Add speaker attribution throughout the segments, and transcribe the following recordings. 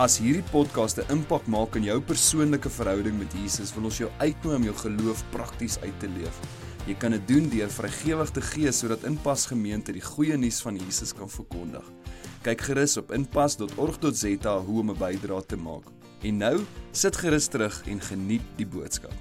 Speaker 1: As hierdie podcast 'n impak maak in jou persoonlike verhouding met Jesus, wil ons jou uitnooi om jou geloof prakties uit te leef. Jy kan dit doen deur vrygewig te gee sodat Inpas Gemeente die goeie nuus van Jesus kan verkondig. Kyk gerus op inpas.org.za hoe om 'n bydrae te maak. En nou, sit gerus terug en geniet die boodskap.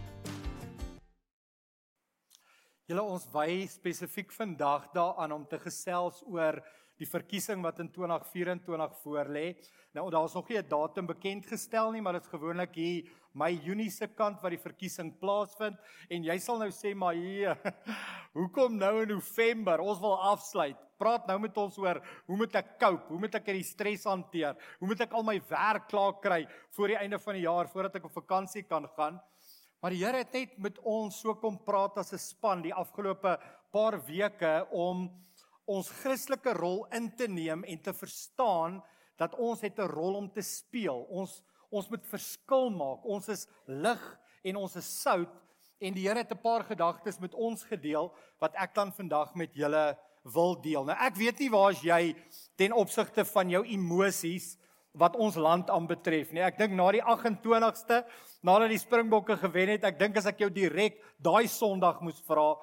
Speaker 2: Julle ons wy spesifiek vandag daaraan om te gesels oor die verkiesing wat in 2024 voorlê. Nou daar's nog nie 'n datum bekend gestel nie, maar dit is gewoonlik hier my Junie se kant wat die verkiesing plaasvind en jy sal nou sê maar hier hoekom nou in November? Ons wil afsluit. Praat nou met ons oor hoe moet ek cope? Hoe moet ek hierdie stres hanteer? Hoe moet ek al my werk klaar kry voor die einde van die jaar voordat ek op vakansie kan gaan? Maar die Here het net met ons so kom praat as 'n span die afgelope paar weke om ons Christelike rol in te neem en te verstaan dat ons het 'n rol om te speel. Ons ons moet verskil maak. Ons is lig en ons is sout en die Here het 'n paar gedagtes met ons gedeel wat ek dan vandag met julle wil deel. Nou ek weet nie waar jy ten opsigte van jou emosies wat ons land aanbetref nie. Ek dink na die 28ste, nadat die Springbokke gewen het, ek dink as ek jou direk daai Sondag moes vra,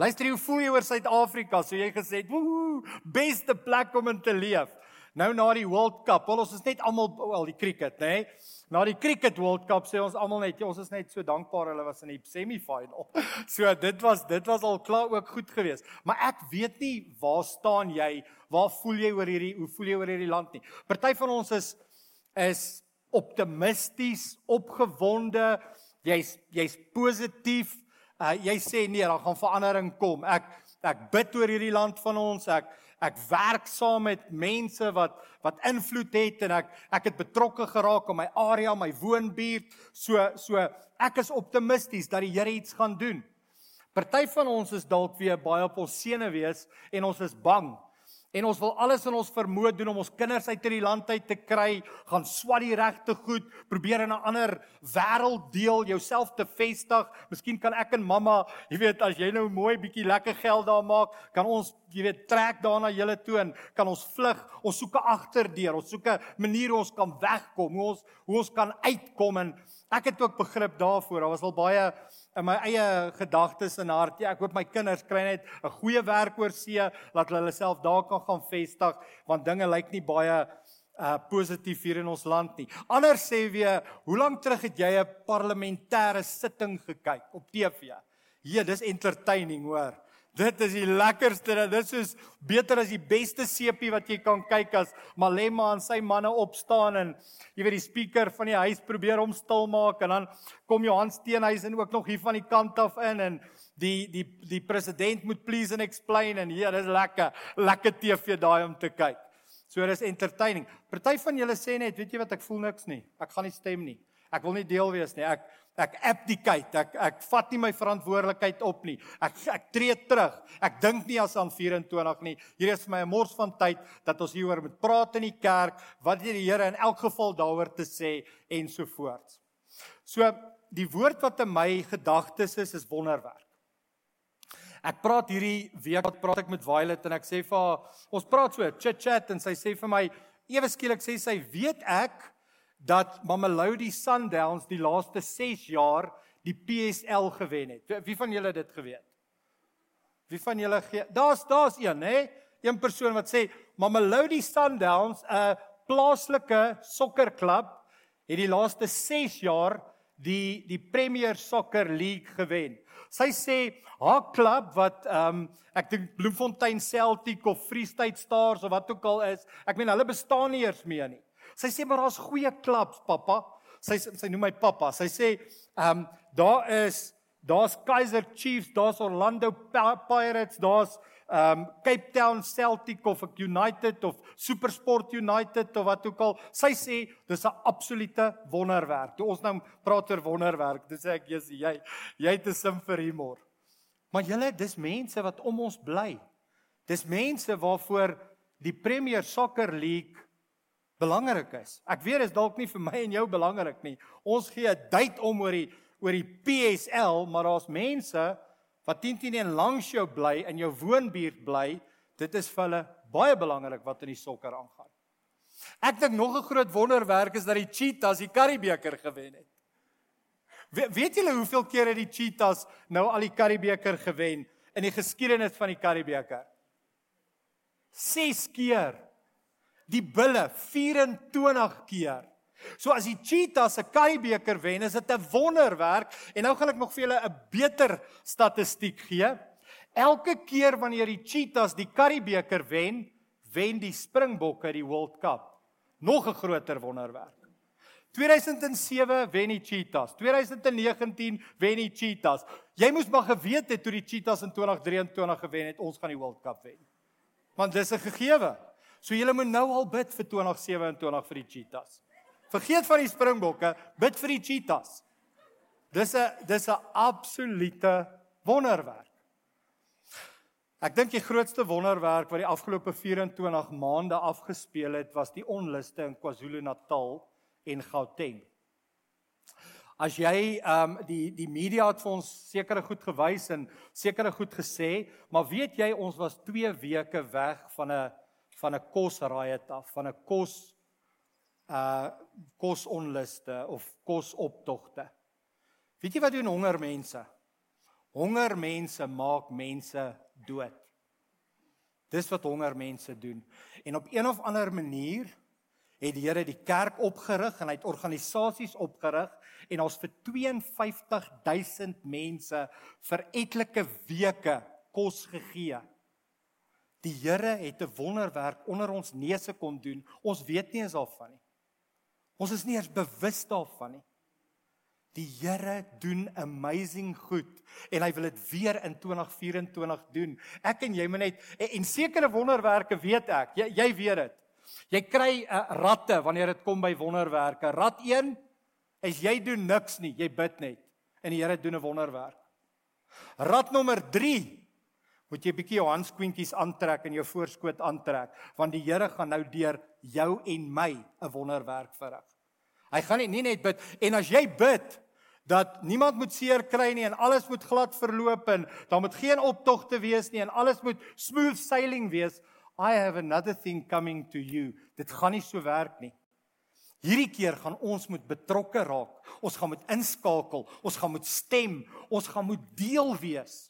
Speaker 2: luister jy hoe voel jy oor Suid-Afrika? So jy gesê "Woe, beste plek om in te leef." Nou na die World Cup, wel ons is net almal wel die cricket, nê? Nee? Na die cricket World Cup sê ons almal net ons is net so dankbaar hulle was in die semi-final. So dit was dit was al klaar ook goed geweest. Maar ek weet nie waar staan jy? Waar voel jy oor hierdie hoe voel jy oor hierdie land nie? Party van ons is is optimisties, opgewonde. Jy's jy's positief. Uh, jy sê nee, daar gaan verandering kom. Ek ek bid oor hierdie land van ons. Ek ek werk saam met mense wat wat invloed het en ek ek het betrokke geraak in my area, my woonbuurt. So so ek is optimisties dat die Here iets gaan doen. Party van ons is dalk weer baie op ons sene wees en ons is bang en ons wil alles in ons vermoë doen om ons kinders uit hierdie land uit te kry, gaan swat die regte goed, probeer in 'n ander wêreld deel, jouself te vestig. Miskien kan ek en mamma, jy weet, as jy nou mooi bietjie lekker geld daar maak, kan ons, jy weet, trek daarna julle toe en kan ons vlug. Ons soek 'n agterdeur, ons soek 'n manier hoe ons kan wegkom, hoe ons hoe ons kan uitkom en ek het ook begrip daarvoor. Daar was al baie in my eie gedagtes en hart. Ja, ek hoop my kinders kry net 'n goeie werk oor see, laat hulle self daar kan gaan vestig, want dinge lyk nie baie uh positief hier in ons land nie. Anders sê weer, hoe lank terug het jy 'n parlementêre sitting gekyk op TV? Ja, dis entertaining, hoor. Dit is die lekkerste. Dit is beter as die beste seepie wat jy kan kyk as Malema en sy manne opstaan en jy weet die speaker van die huis probeer hom stil maak en dan kom Johan Steenhuisen ook nog hier van die kant af in en die die die president moet please and explain en ja, dis lekker. Lekker TV daai om te kyk. So dis entertaining. Party van julle sê net, weet jy wat ek voel niks nie. Ek gaan nie stem nie. Ek wil nie deel wees nie. Ek ek abdicate. Ek ek vat nie my verantwoordelikheid op nie. Ek ek tree terug. Ek dink nie as aan 24 nie. Hier is vir my 'n mors van tyd dat ons hieroor moet praat in die kerk. Wat die Here in elk geval daaroor te sê en so voort. So die woord wat in my gedagtes is is wonderwerk. Ek praat hierdie week wat praat ek met Violet en ek sê vir haar ons praat so chit chat en sy sê vir my ewe skielik sê sy weet ek dat Mamelodi Sundowns die laaste 6 jaar die PSL gewen het. Wie van julle het dit geweet? Wie van julle gee Daar's daar's een, hè? Een persoon wat sê Mamelodi Sundowns, 'n plaaslike sokkerklub, het die laaste 6 jaar die die Premier Soccer League gewen. Sy sê haar klub wat ehm um, ek dink Bloemfontein Celtic of Free State Stars of wat ook al is, ek meen hulle bestaan nie eers meer nie. Sy sê maar daar's goeie klubs, pappa. Sy sy noem my pappa. Sy sê, ehm um, daar is daar's Kaizer Chiefs, daar's Orlando Pirates, daar's um Cape Town Celtic of United of SuperSport United of wat ook al. Sy sê dis 'n absolute wonderwerk. Toe ons nou praat oor wonderwerk, dis ek jy's jy jy het 'n sim vir humor. Maar julle, dis mense wat om ons bly. Dis mense waarvoor die Premier Soccer League belangrik is. Ek weet dit is dalk nie vir my en jou belangrik nie. Ons gee date om oor die oor die PSL, maar daar's mense wat 10 10 en langs jou bly in jou woonbuurt bly. Dit is vir hulle baie belangrik wat in die sokker aangaan. Ek dink nog 'n groot wonderwerk is dat die Cheetahs die Karibeker gewen het. We, weet julle hoeveel keer het die Cheetahs nou al die Karibeker gewen in die geskiedenis van die Karibeker? 6 keer. Die Bulle 24 keer. So as die Cheetahs 'n Karibeker wen, is dit 'n wonderwerk en nou gaan ek nog vir julle 'n beter statistiek gee. Elke keer wanneer die Cheetahs die Karibeker wen, wen die Springbokke die World Cup. Nog 'n groter wonderwerk. 2007 wen die Cheetahs. 2019 wen die Cheetahs. Jy moes maar geweet het toe die Cheetahs in 2023 gewen het, ons gaan die World Cup wen. Want dis 'n gegewe. So julle moet nou al bid vir 2027 vir die Cheetahs. Vergeet van die Springbokke, bid vir die Cheetahs. Dis 'n dis 'n absolute wonderwerk. Ek dink die grootste wonderwerk wat die afgelope 24 maande afgespeel het, was die onluste in KwaZulu-Natal en Gauteng. As jy ehm um, die die media het vir ons sekere goed gewys en sekere goed gesê, maar weet jy ons was 2 weke weg van 'n van 'n kosriot af, van 'n kos uh kosonluste of kosoptogte. Weet jy wat doen honger mense? Honger mense maak mense dood. Dis wat honger mense doen. En op een of ander manier het die Here die kerk opgerig en hy het organisasies opgerig en ons vir 52000 mense vir etlike weke kos gegee. Die Here het 'n wonderwerk onder ons neuse kon doen. Ons weet nie eens daarvan nie. Ons is nie eens bewus daarvan nie. Die Here doen amazing goed en hy wil dit weer in 2024 doen. Ek en jy moet net en, en sekere wonderwerke weet ek. Jy jy weet dit. Jy kry 'n uh, eh, ratte wanneer dit kom by wonderwerke. Rat 1 is jy doen niks nie, jy bid net en die Here doen 'n wonderwerk. Rat nommer 3 moet jy 'n bietjie jou handskwintjies aantrek en jou voorskoot aantrek want die Here gaan nou deur jou en my 'n wonderwerk verrig. Hy gaan nie net bid en as jy bid dat niemand moet seer kry nie en alles moet glad verloop en daar moet geen optogte wees nie en alles moet smooth sailing wees. I have another thing coming to you. Dit gaan nie so werk nie. Hierdie keer gaan ons moet betrokke raak. Ons gaan moet inskakel. Ons gaan moet stem. Ons gaan moet deel wees.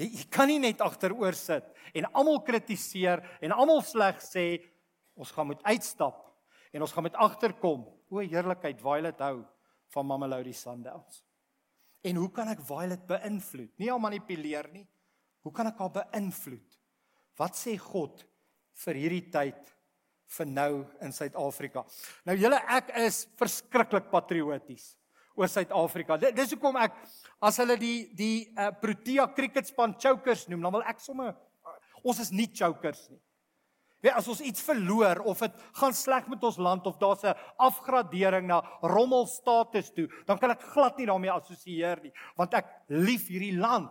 Speaker 2: Jy, jy kan nie net agteroor sit en almal kritiseer en almal sleg sê Ons gaan moet uitstap en ons gaan met agterkom. O heerlikheid, Violet hou van Mamelodi Sundowns. En hoe kan ek Violet beïnvloed? Nie al manipuleer nie. Hoe kan ek haar beïnvloed? Wat sê God vir hierdie tyd vir nou in Suid-Afrika? Nou julle ek is verskriklik patrioties oor Suid-Afrika. Dis hoekom ek as hulle die die uh, Protea cricket span chokers noem, dan wil ek sommer uh, ons is nie chokers nie. Weet as ons iets verloor of dit gaan sleg met ons land of daar's 'n afgradering na rommel status toe, dan kan ek glad nie daarmee assosieer nie, want ek lief hierdie land.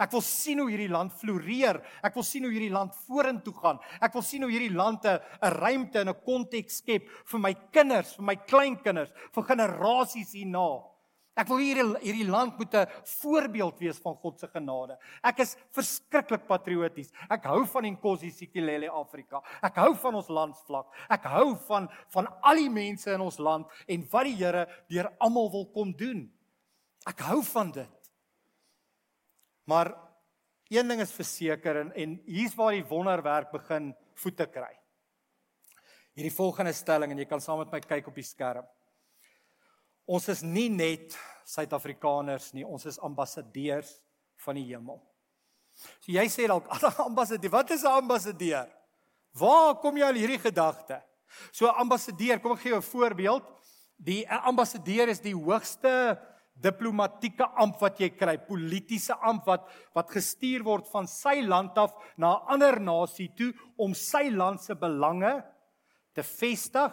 Speaker 2: Ek wil sien hoe hierdie land floreer. Ek wil sien hoe hierdie land vorentoe gaan. Ek wil sien hoe hierdie land 'n ruimte en 'n konteks skep vir my kinders, vir my kleinkinders, vir generasies hierna. Ek wil hierdie hierdie land moet 'n voorbeeld wees van God se genade. Ek is verskriklik patrioties. Ek hou van Nkosi Sikelel Afrika. Ek hou van ons landsvlak. Ek hou van van al die mense in ons land en wat die Here deur almal wil kom doen. Ek hou van dit. Maar een ding is verseker en, en hier's waar die wonderwerk begin voete kry. Hierdie volgende stelling en jy kan saam met my kyk op die skerm. Ons is nie net Suid-Afrikaners nie, ons is ambassadeurs van die hemel. So jy sê dalk ambassadeur, wat is 'n ambassadeur? Waar kom jy al hierdie gedagte? So 'n ambassadeur, kom ek gee jou 'n voorbeeld. Die ambassadeur is die hoogste diplomatieke amp wat jy kry, politieke amp wat wat gestuur word van sy land af na 'n ander nasie toe om sy land se belange te vestig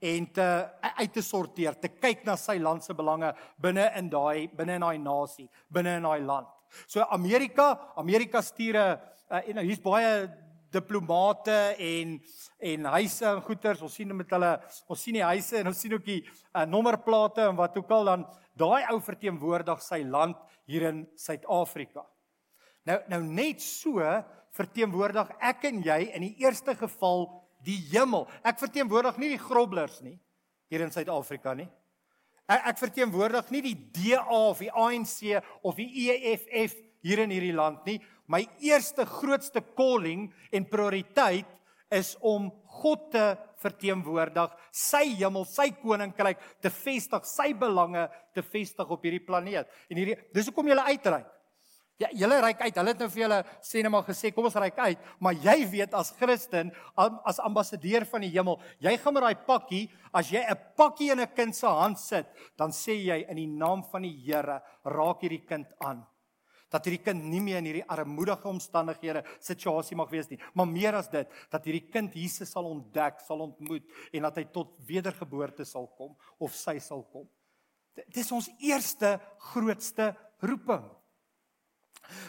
Speaker 2: en te uit te sorteer, te kyk na sy land se belange binne in daai binne in daai nasie, binne in daai land. So Amerika, Amerika stuur 'n en nou hier's baie diplomate en en huise en goederes. Ons sien met hulle, ons sien die huise en ons sien ook die uh, nommerplate en wat ook al dan daai ou verteenwoordig sy land hier in Suid-Afrika. Nou nou net so verteenwoordig ek en jy in die eerste geval die hemel. Ek verteenwoordig nie die grobblers nie hier in Suid-Afrika nie. Ek, ek verteenwoordig nie die DA of die ANC of die EFF hier in hierdie land nie. My eerste grootste calling en prioriteit is om God te verteenwoordig, sy hemel, sy koninkryk te vestig, sy belange te vestig op hierdie planeet. En hierdie dis hoekom jy uitreik. Ja, julle reik uit. Hulle het nou vir julle sê net maar gesê, kom ons reik uit, maar jy weet as Christen, as ambassadeur van die hemel, jy gaan met daai pakkie, as jy 'n pakkie in 'n kind se hand sit, dan sê jy in die naam van die Here, raak hierdie kind aan dat hierdie kind nie meer in hierdie armoedige omstandighede situasie mag wees nie, maar meer as dit, dat hierdie kind Jesus sal ontdek, sal ontmoet en dat hy tot wedergeboorte sal kom of sy sal kom. Dit is ons eerste grootste roeping.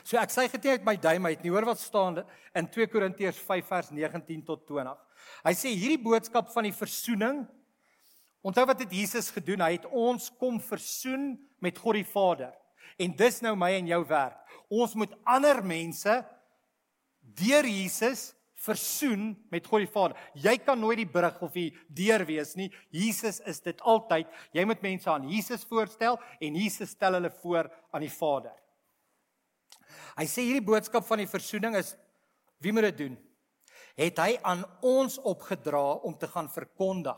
Speaker 2: So ek sê getuig uit my duim uit, nie hoor wat staan in 2 Korintiërs 5 vers 19 tot 20. Hy sê hierdie boodskap van die versoening Onthou wat het Jesus gedoen? Hy het ons kom versoen met God die Vader. En dis nou my en jou werk. Ons moet ander mense deur Jesus versoen met God die Vader. Jy kan nooit die brug of die deur wees nie. Jesus is dit altyd. Jy moet mense aan Jesus voorstel en Jesus stel hulle voor aan die Vader. Hy sê hierdie boodskap van die versoening is wie moet dit doen? Het hy aan ons opgedra om te gaan verkondig.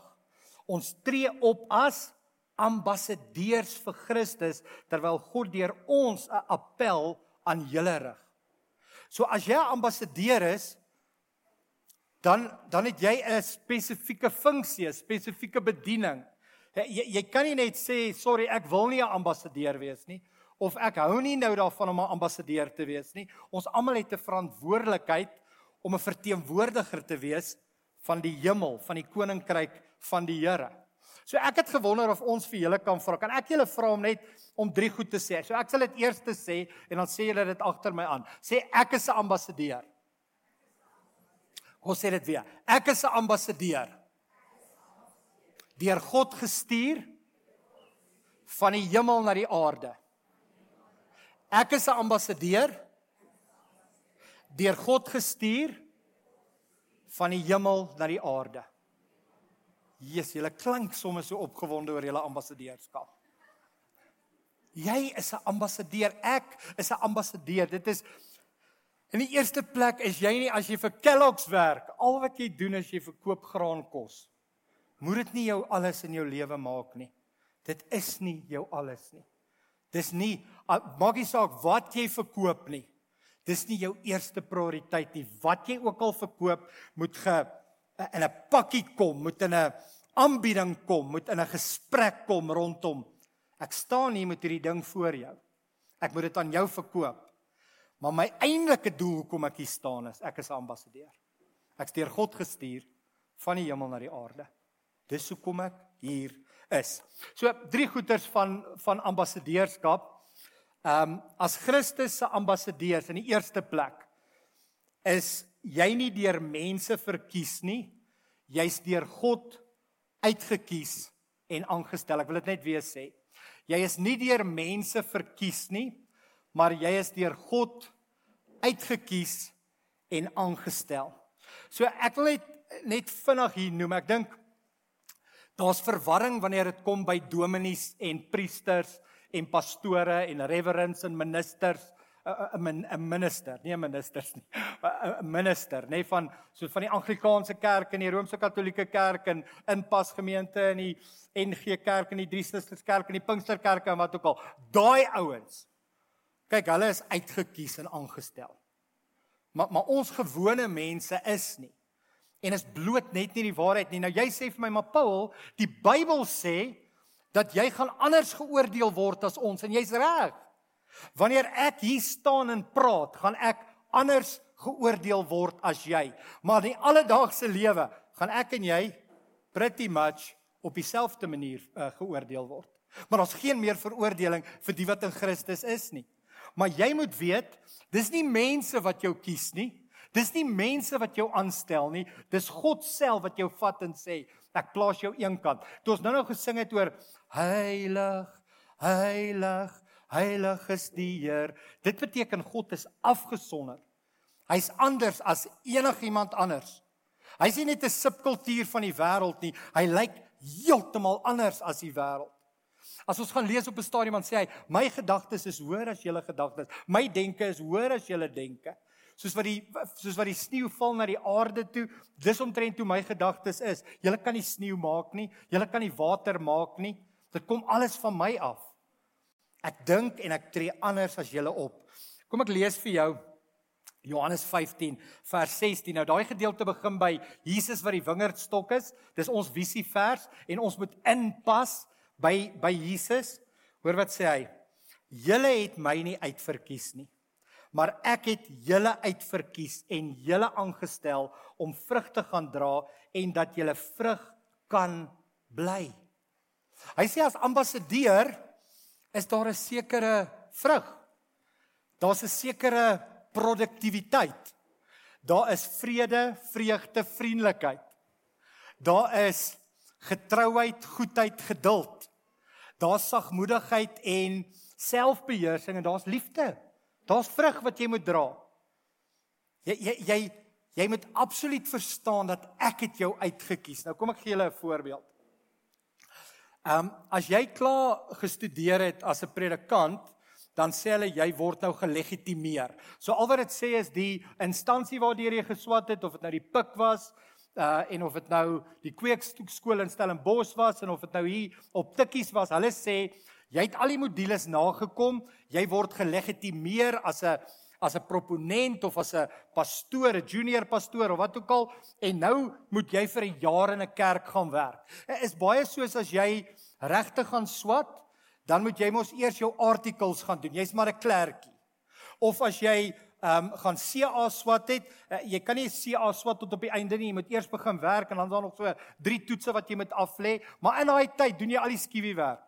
Speaker 2: Ons tree op as ambassadeurs vir Christus terwyl God deur ons 'n appel aan julle rig. So as jy 'n ambassadeur is, dan dan het jy 'n spesifieke funksie, 'n spesifieke bediening. Jy jy kan nie net sê sorry, ek wil nie 'n ambassadeur wees nie of ek hou nie nou daarvan om 'n ambassadeur te wees nie. Ons almal het 'n verantwoordelikheid om 'n verteenwoordiger te wees van die hemel, van die koninkryk van die Here. So ek het gewonder of ons vir julle kan vra. Kan ek julle vra om net om drie goed te sê? So ek sal dit eers sê en dan sê julle dit agter my aan. Sê ek is 'n ambassadeur. Hoe sê dit weer? Ek is 'n ambassadeur. Deur God gestuur van die hemel na die aarde. Ek is 'n ambassadeur deur God gestuur van die hemel na die aarde. Jesus, julle klink sommer so opgewonde oor julle ambassadeurskap. Jy is 'n ambassadeur, ek is 'n ambassadeur. Dit is in die eerste plek is jy nie as jy vir Kellogg's werk, al wat jy doen is jy verkoop graankos. Moet dit nie jou alles in jou lewe maak nie. Dit is nie jou alles nie. Dis nie maak nie saak wat jy verkoop nie. Dis nie jou eerste prioriteit nie. Wat jy ook al verkoop, moet ge in 'n pakkie kom, moet in 'n aanbieding kom, moet in 'n gesprek kom rondom. Ek staan hier met hierdie ding voor jou. Ek moet dit aan jou verkoop. Maar my eintlike doel hoekom ek hier staan is, ek is ambassadeur. Ek's deur God gestuur van die hemel na die aarde. Dis hoekom ek hier is. So drie goeters van van ambassadeurskap. Ehm um, as Christus se ambassadeurs in die eerste plek is jy nie deur mense verkies nie. Jy's deur God uitgekies en aangestel. Ek wil dit net weer sê. Jy is nie deur mense verkies nie, maar jy is deur God uitgekies en aangestel. So ek wil net net vinnig hier noem. Ek dink daar's verwarring wanneer dit kom by dominees en priesters en pastore en reverends en ministers 'n 'n minister, nie ministers nie. 'n minister, nê, van so van die Anglikaanse kerk en die Romeinse Katolieke kerk en inpas gemeente en die NG kerk en die Drie Susters kerk en die Pinksterkerke en wat ook al. Daai ouens. Kyk, hulle is uitgekies en aangestel. Maar maar ons gewone mense is nie. En is bloot net nie die waarheid nie. Nou jy sê vir my, maar Paul, die Bybel sê dat jy gaan anders geoordeel word as ons en jy's reg. Wanneer ek hier staan en praat, gaan ek anders geoordeel word as jy. Maar in die alledaagse lewe gaan ek en jy pretty much op dieselfde manier uh, geoordeel word. Maar daar's geen meer veroordeling vir die wat in Christus is nie. Maar jy moet weet, dis nie mense wat jou kies nie. Dis nie mense wat jou aanstel nie. Dis God self wat jou vat en sê, ek plaas jou eenkant. Toe ons nou nou gesing het oor heilig, heilig, heilig is die Heer. Dit beteken God is afgesonder. Hy's anders as enigiemand anders. Hy's nie net 'n subkultuur van die wêreld nie. Hy lyk heeltemal anders as die wêreld. As ons gaan lees op 'n stadium dan sê hy, "My gedagtes is hoër as julle gedagtes. My denke is hoër as julle denke." Soos wat die soos wat die sneeu val na die aarde toe, dis omtrent hoe my gedagtes is. Julle kan nie sneeu maak nie. Julle kan nie water maak nie. Dit kom alles van my af. Ek dink en ek tree anders as julle op. Kom ek lees vir jou Johannes 15 vers 16. Nou daai gedeelte begin by Jesus wat die wingerdstok is. Dis ons visie vers en ons moet inpas by by Jesus. Hoor wat sê hy? Julle het my nie uitverkies nie. Maar ek het julle uitverkies en julle aangestel om vrug te gaan dra en dat julle vrug kan bly. Hy sê as ambassadeur is daar 'n sekere vrug. Daar's 'n sekere produktiwiteit. Daar is vrede, vreugde, vriendelikheid. Daar is getrouheid, goedheid, geduld. Daar's sagmoedigheid en selfbeheersing en daar's liefde. Daar's vrug wat jy moet dra. Jy jy jy jy moet absoluut verstaan dat ek het jou uitget kies. Nou kom ek gee julle 'n voorbeeld. Ehm um, as jy klaar gestudeer het as 'n predikant, dan sê hulle jy word nou gelegitimeer. So al wat dit sê is die instansie waardeur jy geswat het of dit nou die pik was uh en of dit nou die kweekskool in Stellenbosch was en of dit nou hier op Tikkies was, hulle sê jy het al die modules nagekom, jy word gelegitimeer as 'n as 'n proponent of as 'n pastoor, 'n junior pastoor of wat ook al en nou moet jy vir 'n jaar in 'n kerk gaan werk. Dit is baie soos as jy regte gaan swat dan moet jy mos eers jou artikels gaan doen. Jy's maar 'n klerkie. Of as jy ehm um, gaan CA swat het, uh, jy kan nie CA swat tot op die einde nie. Jy moet eers begin werk en dan is daar nog so drie toetse wat jy moet aflê. Maar in daai tyd doen jy al die skiewie werk.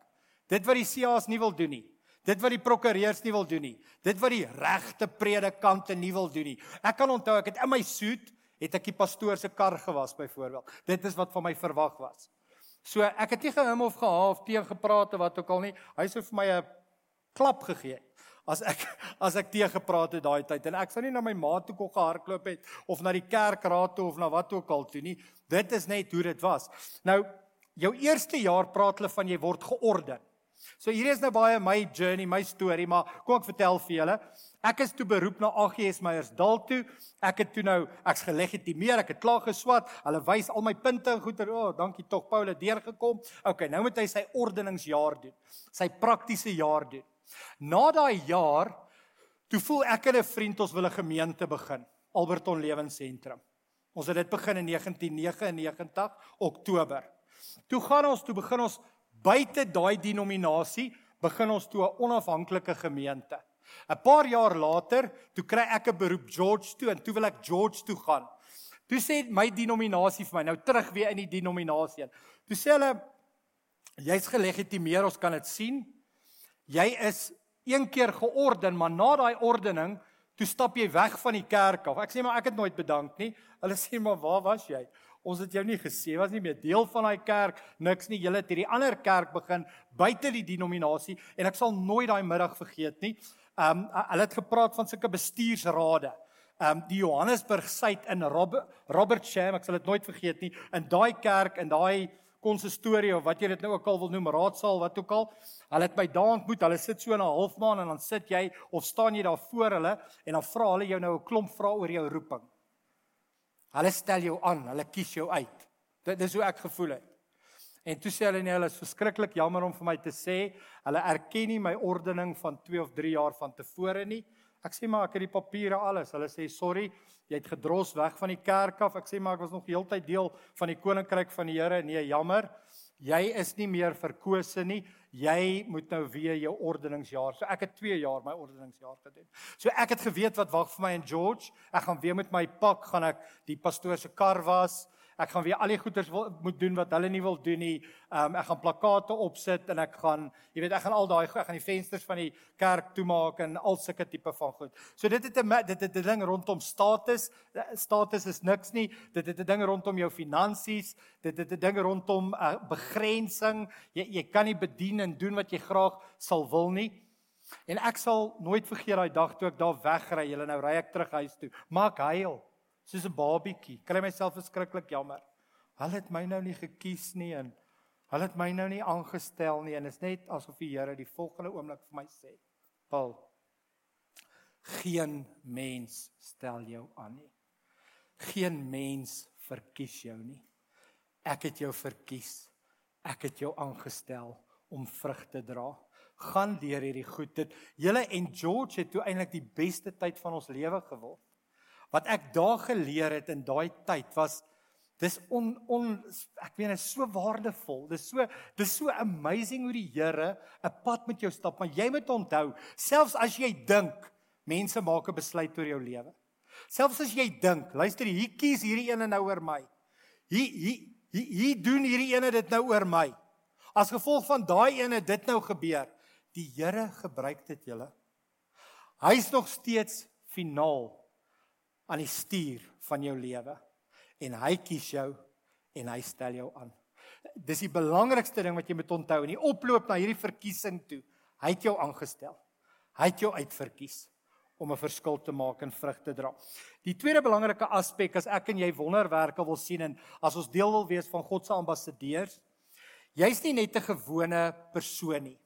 Speaker 2: Dit wat die CA's nie wil doen nie. Dit wat die prokureurs nie wil doen nie. Dit wat die regte predikante nie wil doen nie. Ek kan onthou ek het in my suit het ek die pastoor se kar gewas byvoorbeeld. Dit is wat van my verwag was. So ek het nie gehom of gehaaf teen gepraat of wat ook al nie. Hy sou vir my 'n klap gegee as ek as ek teë gepraat het daai tyd en ek sou nie na my ma toe kon gehardloop het of na die kerkraad toe of na wat ook al toe nie. Dit is net hoe dit was. Nou jou eerste jaar praat hulle van jy word georden. So hier is nou baie my journey, my storie, maar kom ek vertel vir julle. Ek is toe beroep na AGS Meyers Dal toe. Ek het toe nou ek's gelegitimeer, ek het klaar geswat. Hulle wys al my punte en goeie. O, oh, dankie tog Paul het deurgekom. OK, nou moet hy sy ordeningsjaar doen. Sy praktiese jaar doen. Na daai jaar toe voel ek en 'n vriend ons wil 'n gemeente begin, Alberton Lewensentrum. Ons het dit begin in 1999 Oktober. Toe gaan ons, toe begin ons buite daai denominasie, begin ons toe 'n onafhanklike gemeente. 'n Paar jaar later, toe kry ek 'n beroep George toe en toe wil ek George toe gaan. Toe sê my denominasie vir my, nou terug weer in die denominasie. Toe sê hulle jy's gelegitimeer, ons kan dit sien. Jy is een keer georden, maar na daai ordening, toe stap jy weg van die kerk af. Ek sê maar ek het nooit bedank nie. Hulle sê maar waar was jy? Ons het jou nie gesien, was nie meer deel van daai kerk, niks nie. Julle het hierdie ander kerk begin buite die denominasie en ek sal nooit daai middag vergeet nie. Um hulle het gepraat van sulke bestuursrade. Um die Johannesburg Suid in Robert Robert Sham, ek sal dit nooit vergeet nie, in daai kerk en daai konsistorie of wat jy dit nou ook al wil noem, raadsaal, wat ook al. Hulle het my daar ontmoet. Hulle sit so 'n halfmaan en dan sit jy of staan jy daar voor hulle en dan vra hulle jou nou 'n klomp vrae oor jou roeping. Hulle stel jou aan, hulle kies jou uit. Dit is hoe ek gevoel het. En toe sê hulle nee, hulle is verskriklik jammer om vir my te sê, hulle erken nie my ordening van 2 of 3 jaar van tevore nie. Ek sê maar ek het die papiere alles. Hulle sê sorry, jy het gedros weg van die kerk af. Ek sê maar ek was nog heeltyd deel van die koninkryk van die Here. Nee, jammer. Jy is nie meer verkose nie. Jy moet nou weer jou ordeningsjaar. So ek het 2 jaar my ordeningsjaar gedoen. So ek het geweet wat wag vir my in George. Ek gaan weer met my pak gaan ek die pastoor se kar was. Ek gaan weer al die goeders wil, moet doen wat hulle nie wil doen nie. Um ek gaan plakate opsit en ek gaan, jy weet, ek gaan al daai ek gaan die vensters van die kerk toemaak en al sulke tipe van goed. So dit het 'n dit het 'n ding rondom status. Status is niks nie. Dit het 'n ding rondom jou finansies. Dit het 'n ding rondom uh, begrensing. Jy jy kan nie bedien en doen wat jy graag sal wil nie. En ek sal nooit vergeet daai dag toe ek daar wegry. Julle nou ry ek terug huis toe. Maak huil soos 'n babietjie. Kry myself verskriklik jammer. Hulle het my nou nie gekies nie en hulle het my nou nie aangestel nie en is net asof die Here die volgende oomblik vir my sê: "Paul, geen mens stel jou aan nie. Geen mens verkies jou nie. Ek het jou verkies. Ek het jou aangestel om vrug te dra." gaan deur hierdie goed dit julle en George het toe eintlik die beste tyd van ons lewe geword wat ek daar geleer het in daai tyd was dis on on ek weet dit is so waardevol. Dis so dis so amazing hoe die Here 'n pad met jou stap, maar jy moet onthou, selfs as jy dink mense maak 'n besluit oor jou lewe. Selfs as jy dink, luister hier kies hierdie ene nou oor my. Hier hier hier, hier doen hierdie ene dit nou oor my. As gevolg van daai ene dit nou gebeur, die Here gebruik dit julle. Hy's nog steeds finaal aan die stuur van jou lewe en hy kies jou en hy stel jou aan. Dis die belangrikste ding wat jy moet onthou in die oploop na hierdie verkiesing toe. Hy het jou aangestel. Hy het jou uitverkies om 'n verskil te maak en vrug te dra. Die tweede belangrike aspek as ek en jy wonderwerke wil sien en as ons deel wil wees van God se ambassadeurs, jy's nie net 'n gewone persoon nie.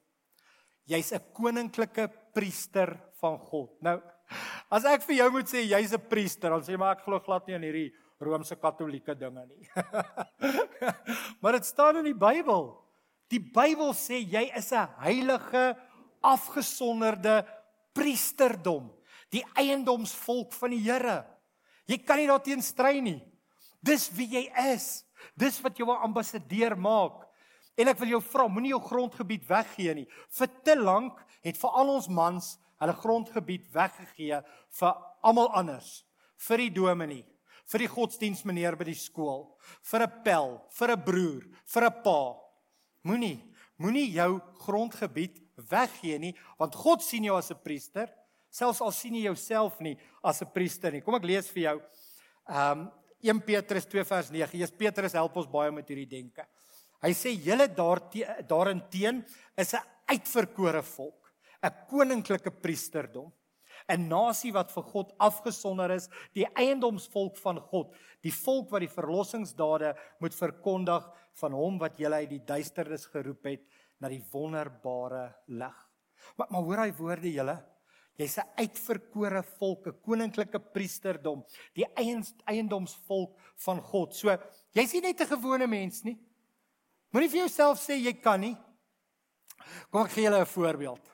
Speaker 2: Jy's 'n koninklike priester van God. Nou, As ek vir jou moet sê jy's 'n priester, dan sê maar ek glo glad nie aan hierdie Romeinse Katolieke dinge nie. maar dit staan in die Bybel. Die Bybel sê jy is 'n heilige, afgesonderde priesterdom, die eiendomsvolk van die Here. Jy kan nie daarteen stry nie. Dis wie jy is. Dis wat jou 'n ambassadeur maak. En ek wil jou vra, moenie jou grondgebied weggee nie. Vir te lank het vir al ons mans hulle grondgebied weggegee vir almal anders, vir die dominee, vir die godsdienstmeneer by die skool, vir 'n pel, vir 'n broer, vir 'n pa. Moenie, moenie jou grondgebied weggee nie, want God sien jou as 'n priester, selfs al sien jy jouself nie as 'n priester nie. Kom ek lees vir jou. Ehm um, 1 Petrus 2 vers 9. Jesus Petrus help ons baie met hierdie denke. Hy sê julle daarin teen is 'n uitverkore volk 'n koninklike priesterdom, 'n nasie wat vir God afgesonder is, die eiendomsvolk van God, die volk wat die verlossingsdade moet verkondig van hom wat julle uit die duisternis geroep het na die wonderbare lig. Maar maar hoor daai woorde julle Jy's 'n uitverkore volk, 'n koninklike priesterdom, die eiendomsvolk van God. So, jy's nie net 'n gewone mens nie. Moenie vir jouself sê jy kan nie. Kom ek gee julle 'n voorbeeld.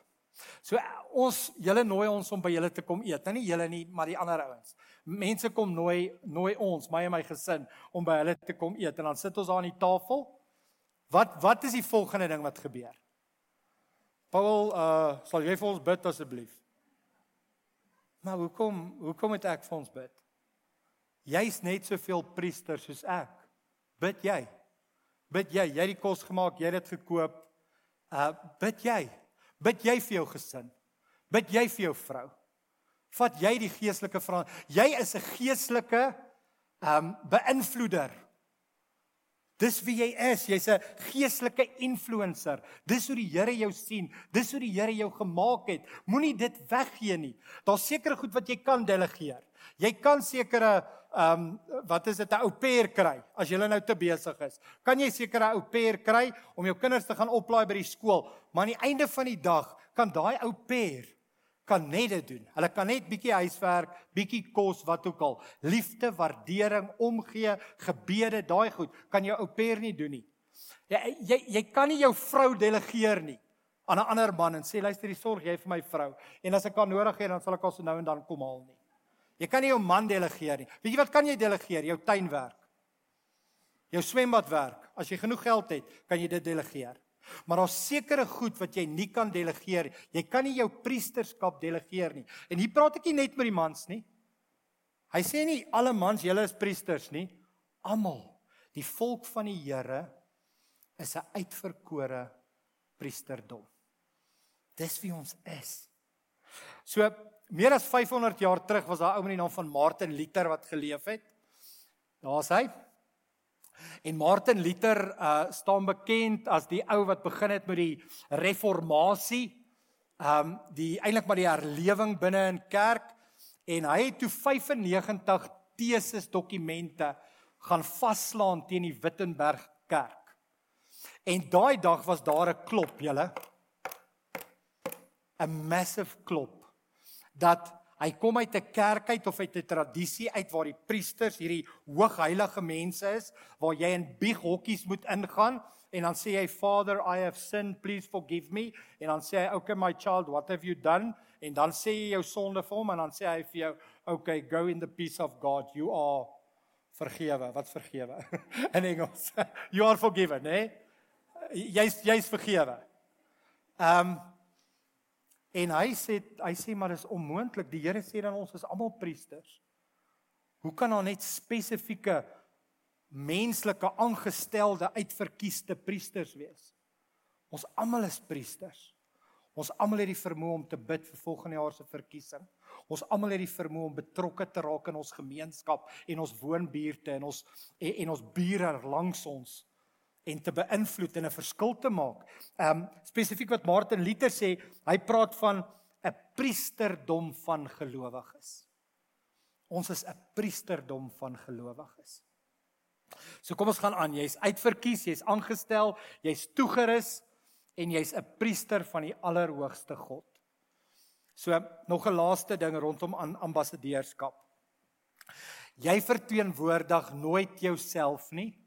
Speaker 2: So ons julle nooi ons om by julle te kom eet. Nou nie julle nie, maar die ander ouens. Mense kom nooi nooi ons, my en my gesin om by hulle te kom eet en dan sit ons daar aan die tafel. Wat wat is die volgende ding wat gebeur? Paul, uh sal jy vir ons bid asseblief? Maar hoekom hoekom moet ek vir ons bid? Jy's net soveel priester soos ek. Bid jy? Bid jy? Jy het die kos gemaak, jy het dit gekoop. Uh bid jy? Bid jy vir jou gesin? Bid jy vir jou vrou? Vat jy die geestelike verantwoordelikheid? Jy is 'n geestelike ehm um, beïnvloeder. Dis wie jy is. Jy's 'n geestelike influencer. Dis hoe die Here jou sien. Dis hoe die Here jou gemaak het. Moenie dit weggee nie. Daar's sekere goed wat jy kan delegeer. Jy kan sekere ehm um, wat is dit 'n ou pair kry as jy nou te besig is. Kan jy sekere ou pair kry om jou kinders te gaan oplaai by die skool, maar aan die einde van die dag kan daai ou pair kan net dit doen. Hulle kan net bietjie huiswerk, bietjie kos, wat ook al. Liefde, waardering, omgee, gebede, daai goed kan jou ou pair nie doen nie. Jy jy jy kan nie jou vrou delegeer nie aan 'n ander man en sê luister, jy sorg jy vir my vrou en as ek haar nodig het dan sal ek haar so nou en dan kom haal nie. Jy kan nie jou man delegeer nie. Weet jy wat kan jy delegeer? Jou tuinwerk. Jou swembad werk. As jy genoeg geld het, kan jy dit delegeer. Maar daar's sekere goed wat jy nie kan delegeer. Jy kan nie jou priesterskap delegeer nie. En hier praat ek nie net met die mans nie. Hy sê nie alle mans julle is priesters nie. Almal. Die volk van die Here is 'n uitverkore priesterdom. Dis wie ons is. So meer as 500 jaar terug was daar 'n ou met die naam van Martin Luther wat geleef het. Daar's hy. En Martin Luther uh staan bekend as die ou wat begin het met die reformatie. Um die eintlik maar die herlewing binne in kerk en hy het toe 95 teses dokumente gaan vaslaan teen die Wittenberg kerk. En daai dag was daar 'n klop, julle. 'n Massive klop dat Hy kom uit 'n kerk uit of uit 'n tradisie uit waar die priesters hierdie hoogheilige mense is waar jy in bieghokkies moet ingaan en dan sê hy Father I have sinned please forgive me. En dan sê hy okay my child what have you done? En dan sê jy jou sonde vir hom en dan sê hy vir jou okay go in the peace of God. You are vergewe. Wat vergewe? In Engels. You are forgiven hè? Jy's jy's vergewe. Ehm um, En hy sê hy sê maar dis onmoontlik. Die Here sê dan ons is almal priesters. Hoe kan daar net spesifieke menslike aangestelde uitverkiesde priesters wees? Ons almal is priesters. Ons almal het die vermoë om te bid vir volgende jaar se verkiesing. Ons almal het die vermoë om betrokke te raak in ons gemeenskap en ons woonbuurte en ons en, en ons bure langs ons en te beïnvloed en 'n verskil te maak. Ehm um, spesifiek wat Martin Luther sê, hy praat van 'n priesterdom van gelowiges. Ons is 'n priesterdom van gelowiges. So kom ons gaan aan. Jy's uitverkies, jy's aangestel, jy's toegerus en jy's 'n priester van die Allerhoogste God. So nog 'n laaste ding rondom aan ambassadeurskap. Jy verteenwoordig nooit jouself nie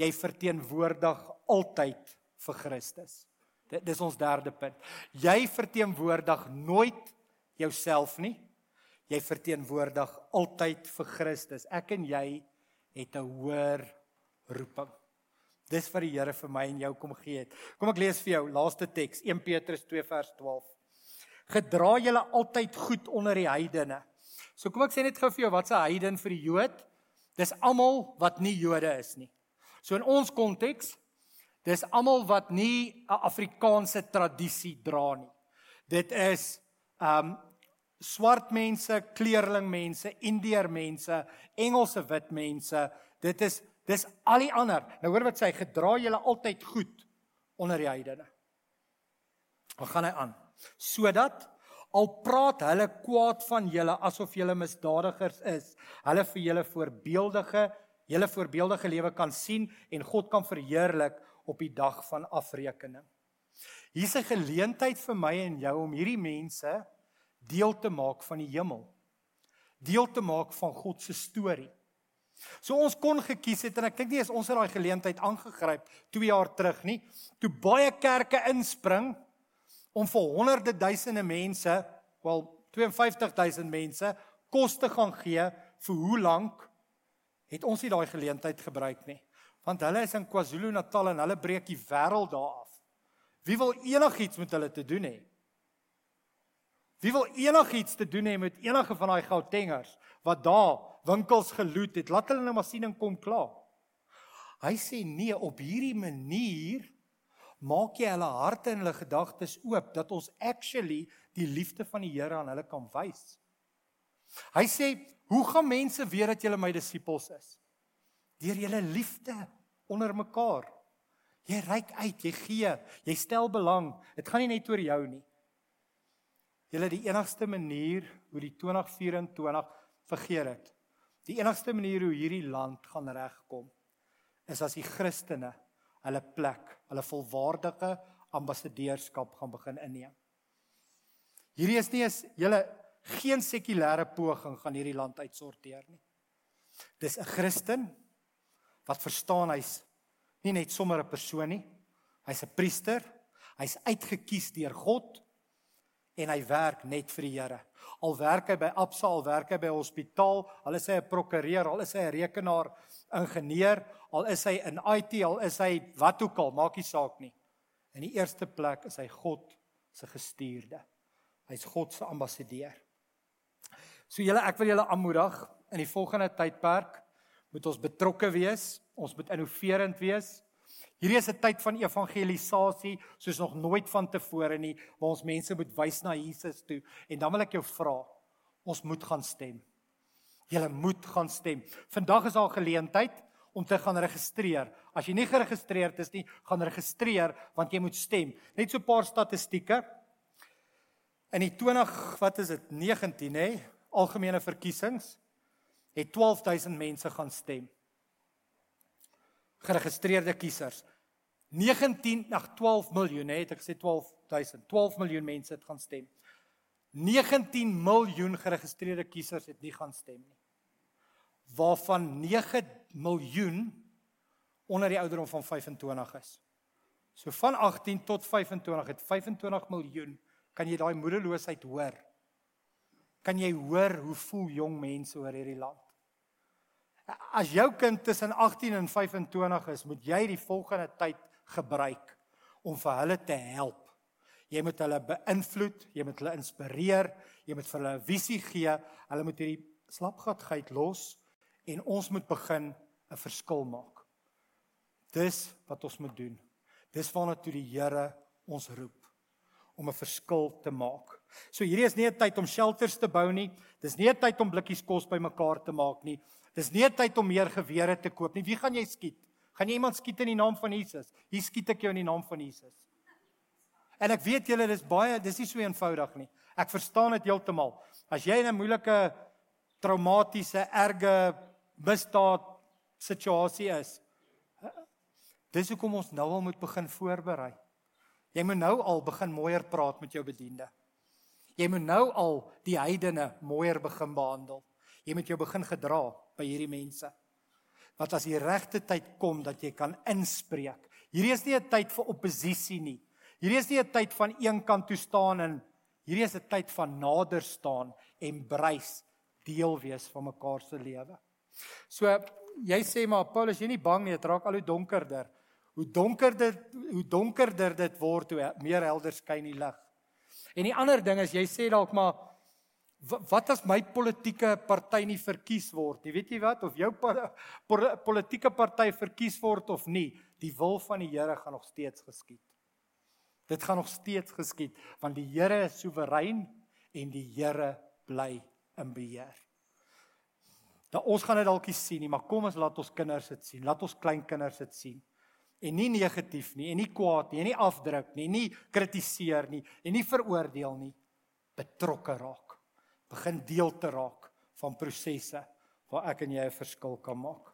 Speaker 2: jy verteenwoordig altyd vir Christus. Dit dis ons derde punt. Jy verteenwoordig nooit jouself nie. Jy verteenwoordig altyd vir Christus. Ek en jy het 'n hoër roeping. Dis wat die Here vir my en jou kom gee het. Kom ek lees vir jou laaste teks 1 Petrus 2 vers 12. Gedra julle altyd goed onder die heidene. So kom ek sê net gou vir jou wat's 'n heiden vir die Jood? Dis almal wat nie Jode is nie. So in ons konteks, dis almal wat nie 'n Afrikaanse tradisie dra nie. Dit is um swart mense, kleurling mense, Indeer mense, Engelse wit mense. Dit is dis al die ander. Nou hoor wat sê, gedra julle altyd goed onder die heidene. Dan gaan hy aan. Sodat al praat hulle kwaad van julle asof julle misdadigers is, hulle vir julle voorbeeldige julle voorbeeldige lewe kan sien en God kan verheerlik op die dag van afrekening. Hier's 'n geleentheid vir my en jou om hierdie mense deel te maak van die hemel. Deel te maak van God se storie. So ons kon gekies het en ek dink nie as ons het daai geleentheid aangegryp 2 jaar terug nie, toe baie kerke inspring om vir honderde duisende mense, wel 52000 mense kos te gaan gee vir hoe lank het ons nie daai geleentheid gebruik nie. Want hulle is in KwaZulu-Natal en hulle breek die wêreld daar af. Wie wil enigiets met hulle te doen hê? Wie wil enigiets te doen hê met enige van daai Gautengers wat daar winkels geloot het? Laat hulle nou maar sien en kom klaar. Hy sê nee, op hierdie manier maak jy hulle harte en hulle gedagtes oop dat ons actually die liefde van die Here aan hulle kan wys. Hy sê Hoe gaan mense weet dat julle my disippels is? Deur julle liefde onder mekaar. Jy reik uit, jy gee, jy stel belang. Dit gaan nie net oor jou nie. Julle die enigste manier hoe die 2024 vergeet het. Die enigste manier hoe hierdie land gaan regkom is as die Christene hulle plek, hulle volwaardige ambassadeurskap gaan begin inneem. Hierdie is nie as julle geen sekulêre poging gaan hierdie land uitsorteer nie. Dis 'n Christen wat verstaan hy's nie net sommer 'n persoon nie. Hy's 'n priester. Hy's uitget kies deur God en hy werk net vir die Here. Al werk hy by Absa, al werk hy by hospitaal, al is hy 'n prokureur, al is hy 'n rekenaar ingenieur, al is hy in IT, al is hy wat ook al, maak nie saak nie. In die eerste plek is hy God se gestuurde. Hy's God se ambassadeur. So julle, ek wil julle aanmoedig in die volgende tydperk moet ons betrokke wees, ons moet innoverend wees. Hierdie is 'n tyd van evangelisasie soos nog nooit vantevore nie, waar ons mense moet wys na Jesus toe. En dan wil ek jou vra, ons moet gaan stem. Jy moet gaan stem. Vandag is 'n geleentheid om te gaan registreer. As jy nie geregistreerd is nie, gaan registreer want jy moet stem. Net so 'n paar statistieke. In die 20, wat is dit? 19 hè, algemene verkiesings het 12000 mense gaan stem. Geregistreerde kiesers. 19 na 12 miljoen, hè, het ek gesê 12000. 12 miljoen mense het gaan stem. 19 miljoen geregistreerde kiesers het nie gaan stem nie. Waarvan 9 miljoen onder die ouderdom van 25 is. So van 18 tot 25 het 25 miljoen. Kan jy daai moedeloosheid hoor? Kan jy hoor hoe voel jong mense oor hierdie land? As jou kind tussen 18 en 25 is, moet jy die volgende tyd gebruik om vir hulle te help. Jy moet hulle beïnvloed, jy moet hulle inspireer, jy moet vir hulle 'n visie gee. Hulle moet hierdie slapgatheid los en ons moet begin 'n verskil maak. Dis wat ons moet doen. Dis waarna toe die Here ons roep om 'n verskil te maak. So hierdie is nie 'n tyd om shelters te bou nie. Dis nie 'n tyd om blikkies kos bymekaar te maak nie. Dis nie 'n tyd om meer gewere te koop nie. Wie gaan jy skiet? Gaan jy iemand skiet in die naam van Jesus? Hier skiet ek jou in die naam van Jesus. En ek weet julle dis baie dis nie so eenvoudig nie. Ek verstaan dit heeltemal. As jy in 'n moeilike traumatiese erge misdaad situasie is, dis hoekom ons nou al moet begin voorberei. Jy moet nou al begin mooier praat met jou bediende. Jy moet nou al die heidene mooier begin behandel. Jy moet jou begin gedra by hierdie mense wat as die regte tyd kom dat jy kan inspreek. Hierdie is nie 'n tyd vir oppositie nie. Hierdie is nie 'n tyd van een kant toe staan en hierdie is 'n tyd van nader staan en brys deel wees van mekaar se lewe. So jy sê maar Paulus jy nie bang nie, dit raak al hoe donkerder. Hoe donkerder hoe donkerder dit word, hoe meer helder skyn die lig. En die ander ding is jy sê dalk maar wat as my politieke party nie verkies word nie? Weet jy wat? Of jou politieke party verkies word of nie, die wil van die Here gaan nog steeds geskied. Dit gaan nog steeds geskied want die Here is soewerein en die Here bly in beheer. Nou ons gaan dit dalk nie sien nie, maar kom ons laat ons kinders dit sien. Laat ons kleinkinders dit sien. En nie negatief nie, en nie kwaad nie, en nie afdruk nie, nie kritiseer nie, en nie veroordeel nie, betrokke raak begin deel te raak van prosesse waar ek en jy 'n verskil kan maak.